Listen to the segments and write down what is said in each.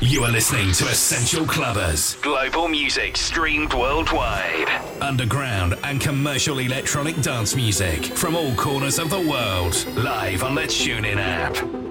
You are listening to Essential Clubbers. Global music streamed worldwide. Underground and commercial electronic dance music from all corners of the world. Live on the TuneIn app.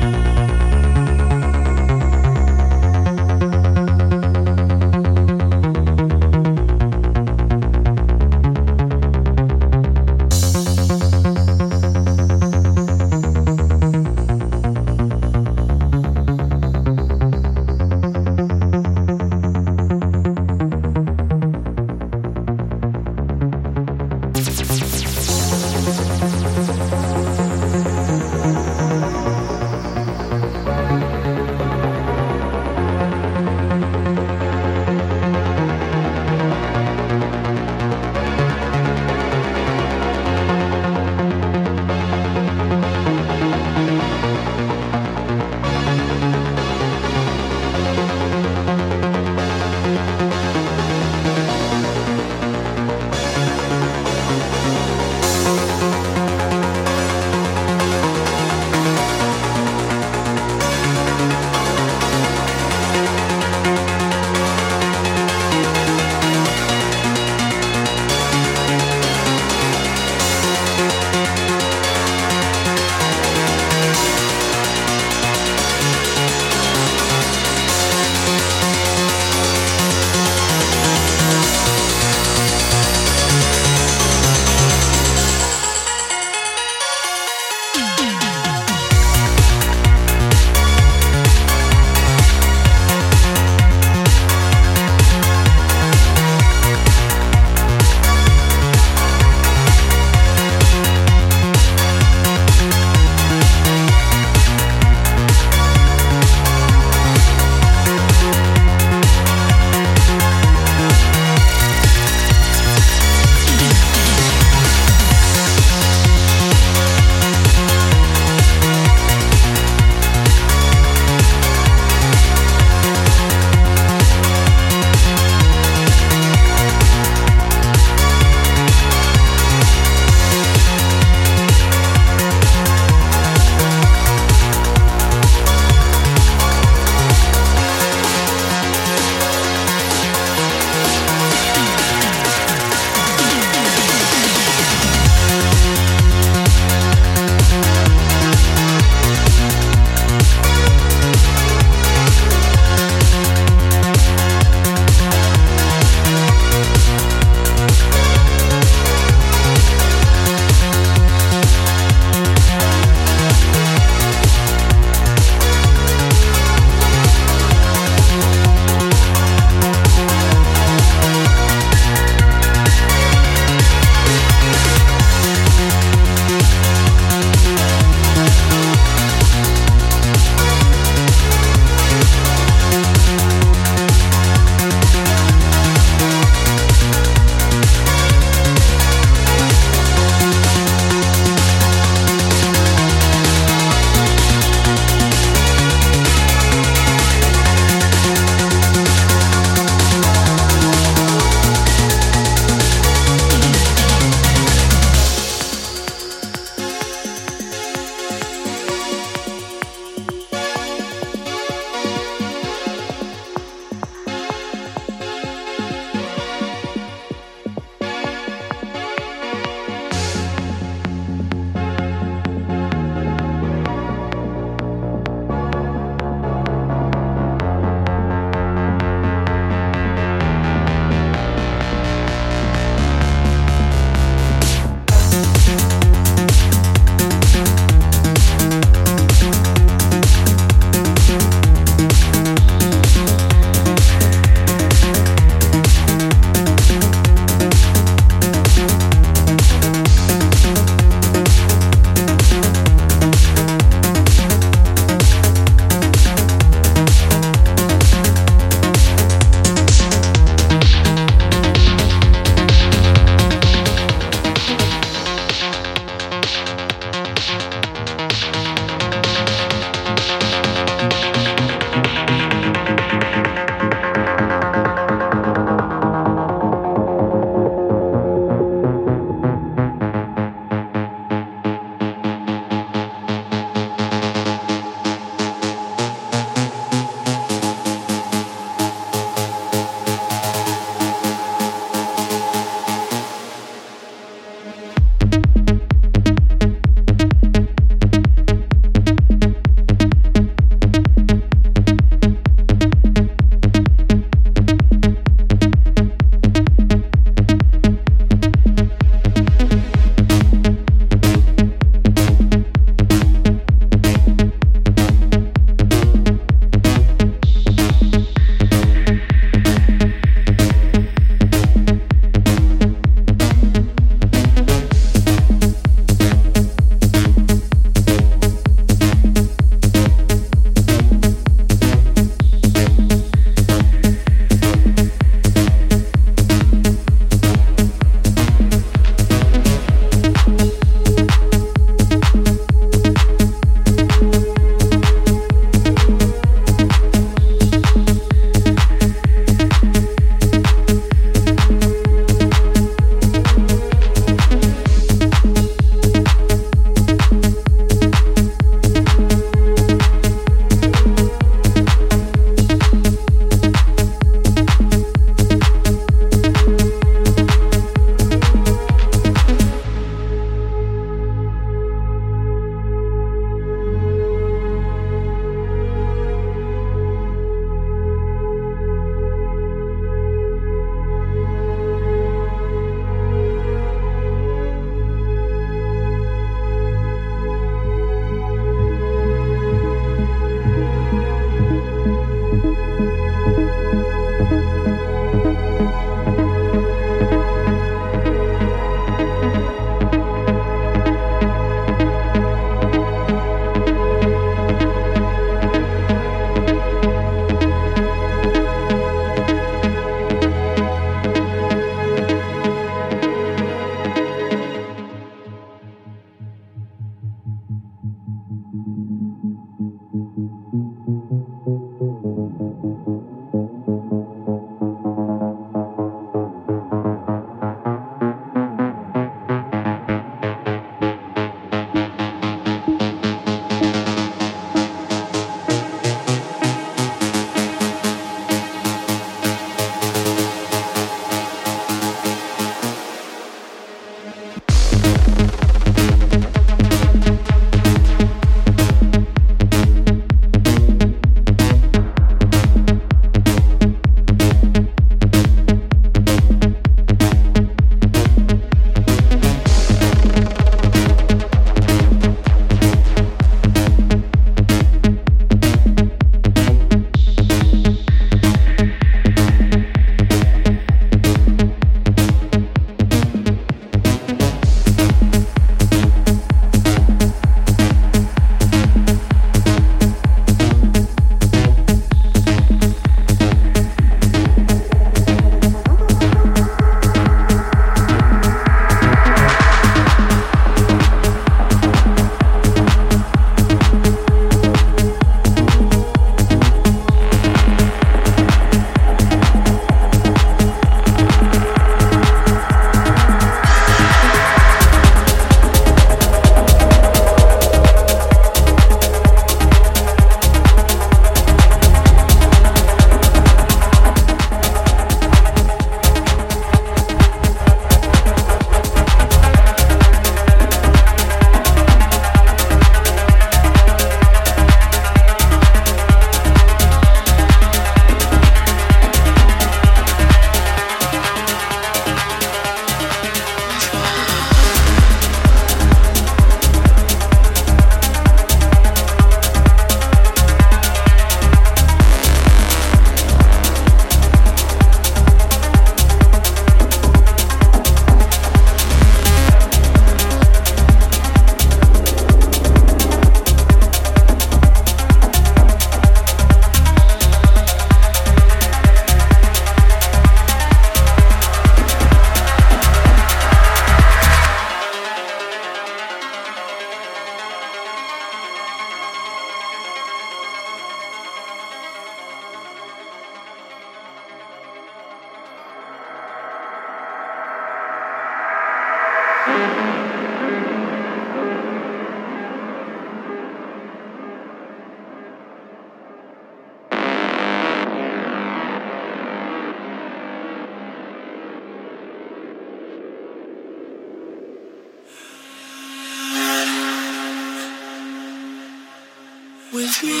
with me.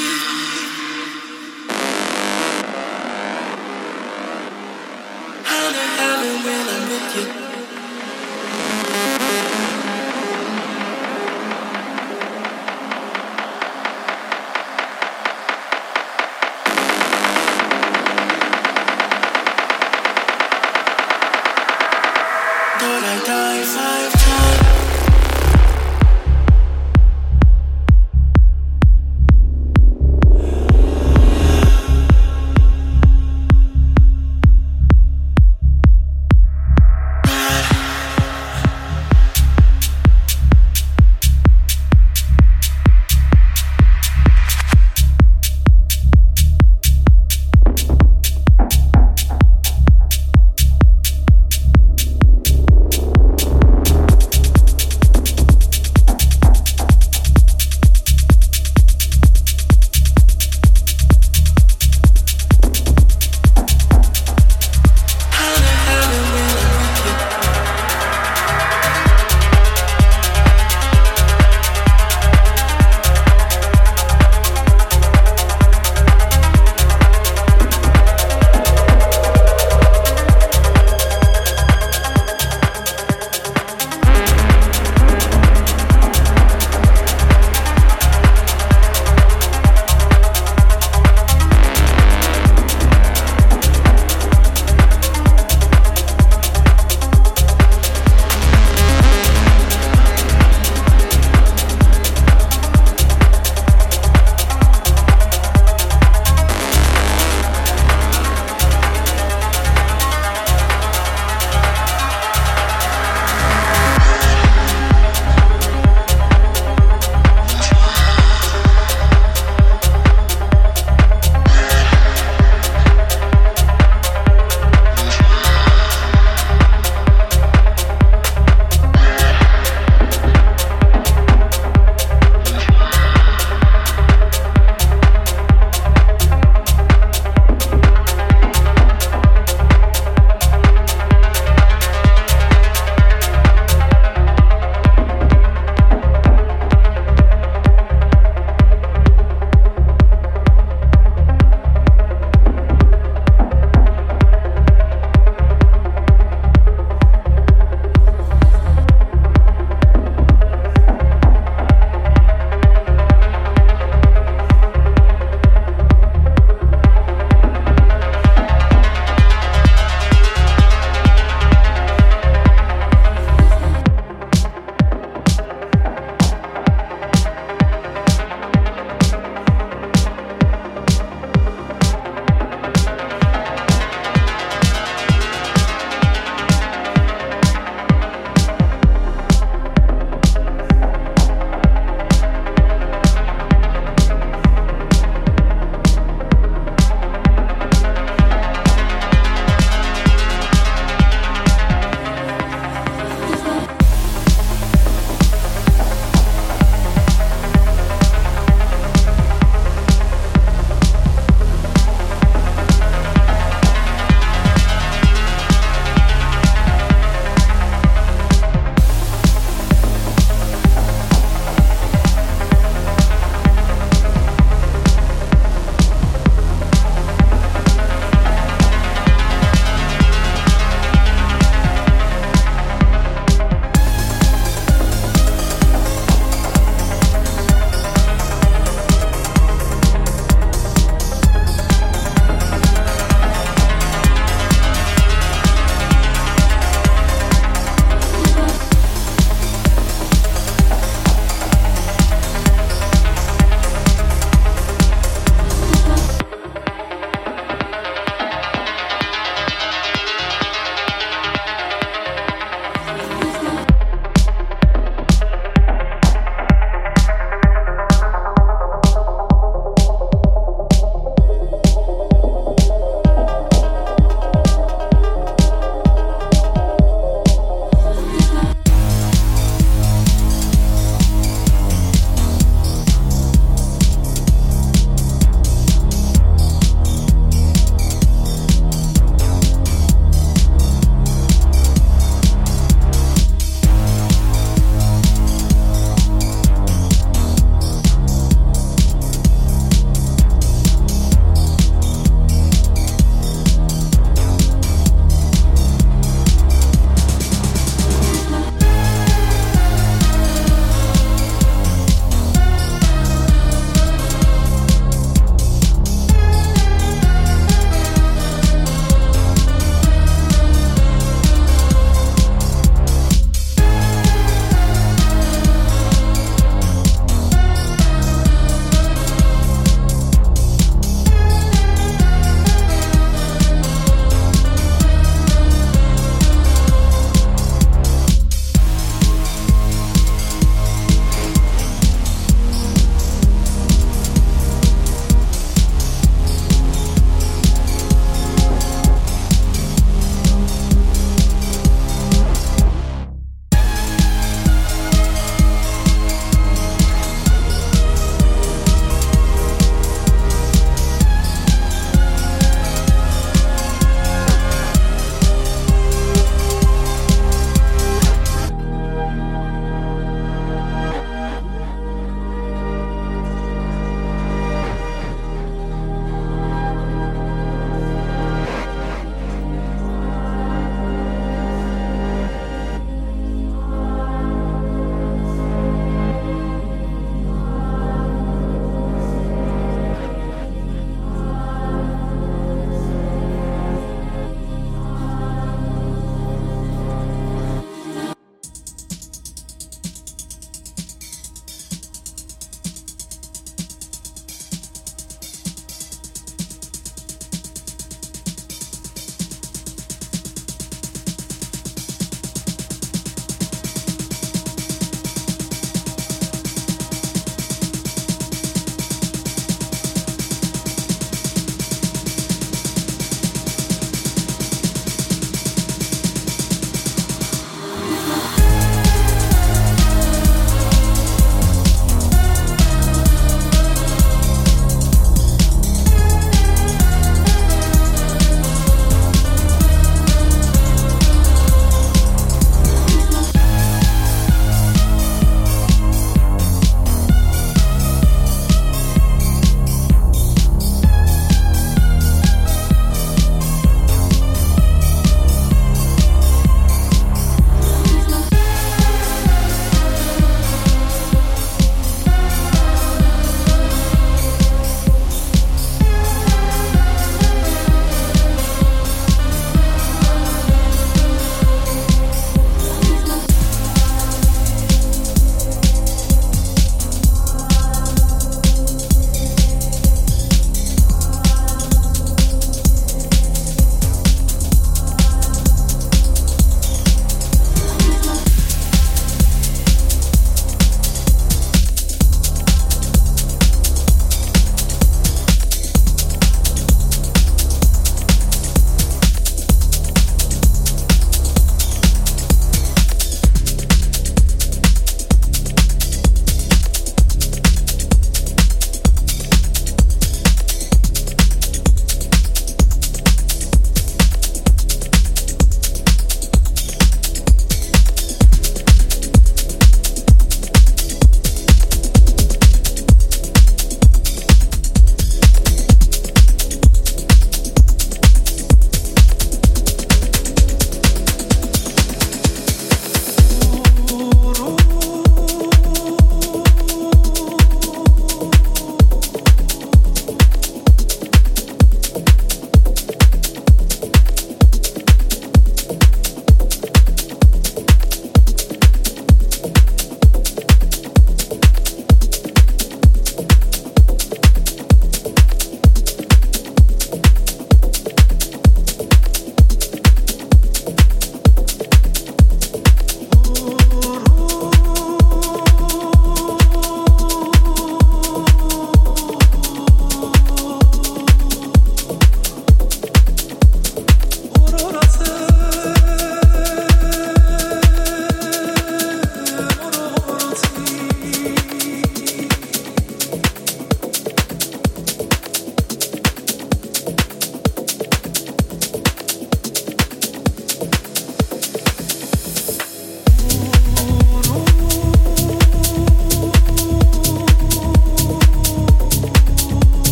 Howdy, howdy when I'm with you.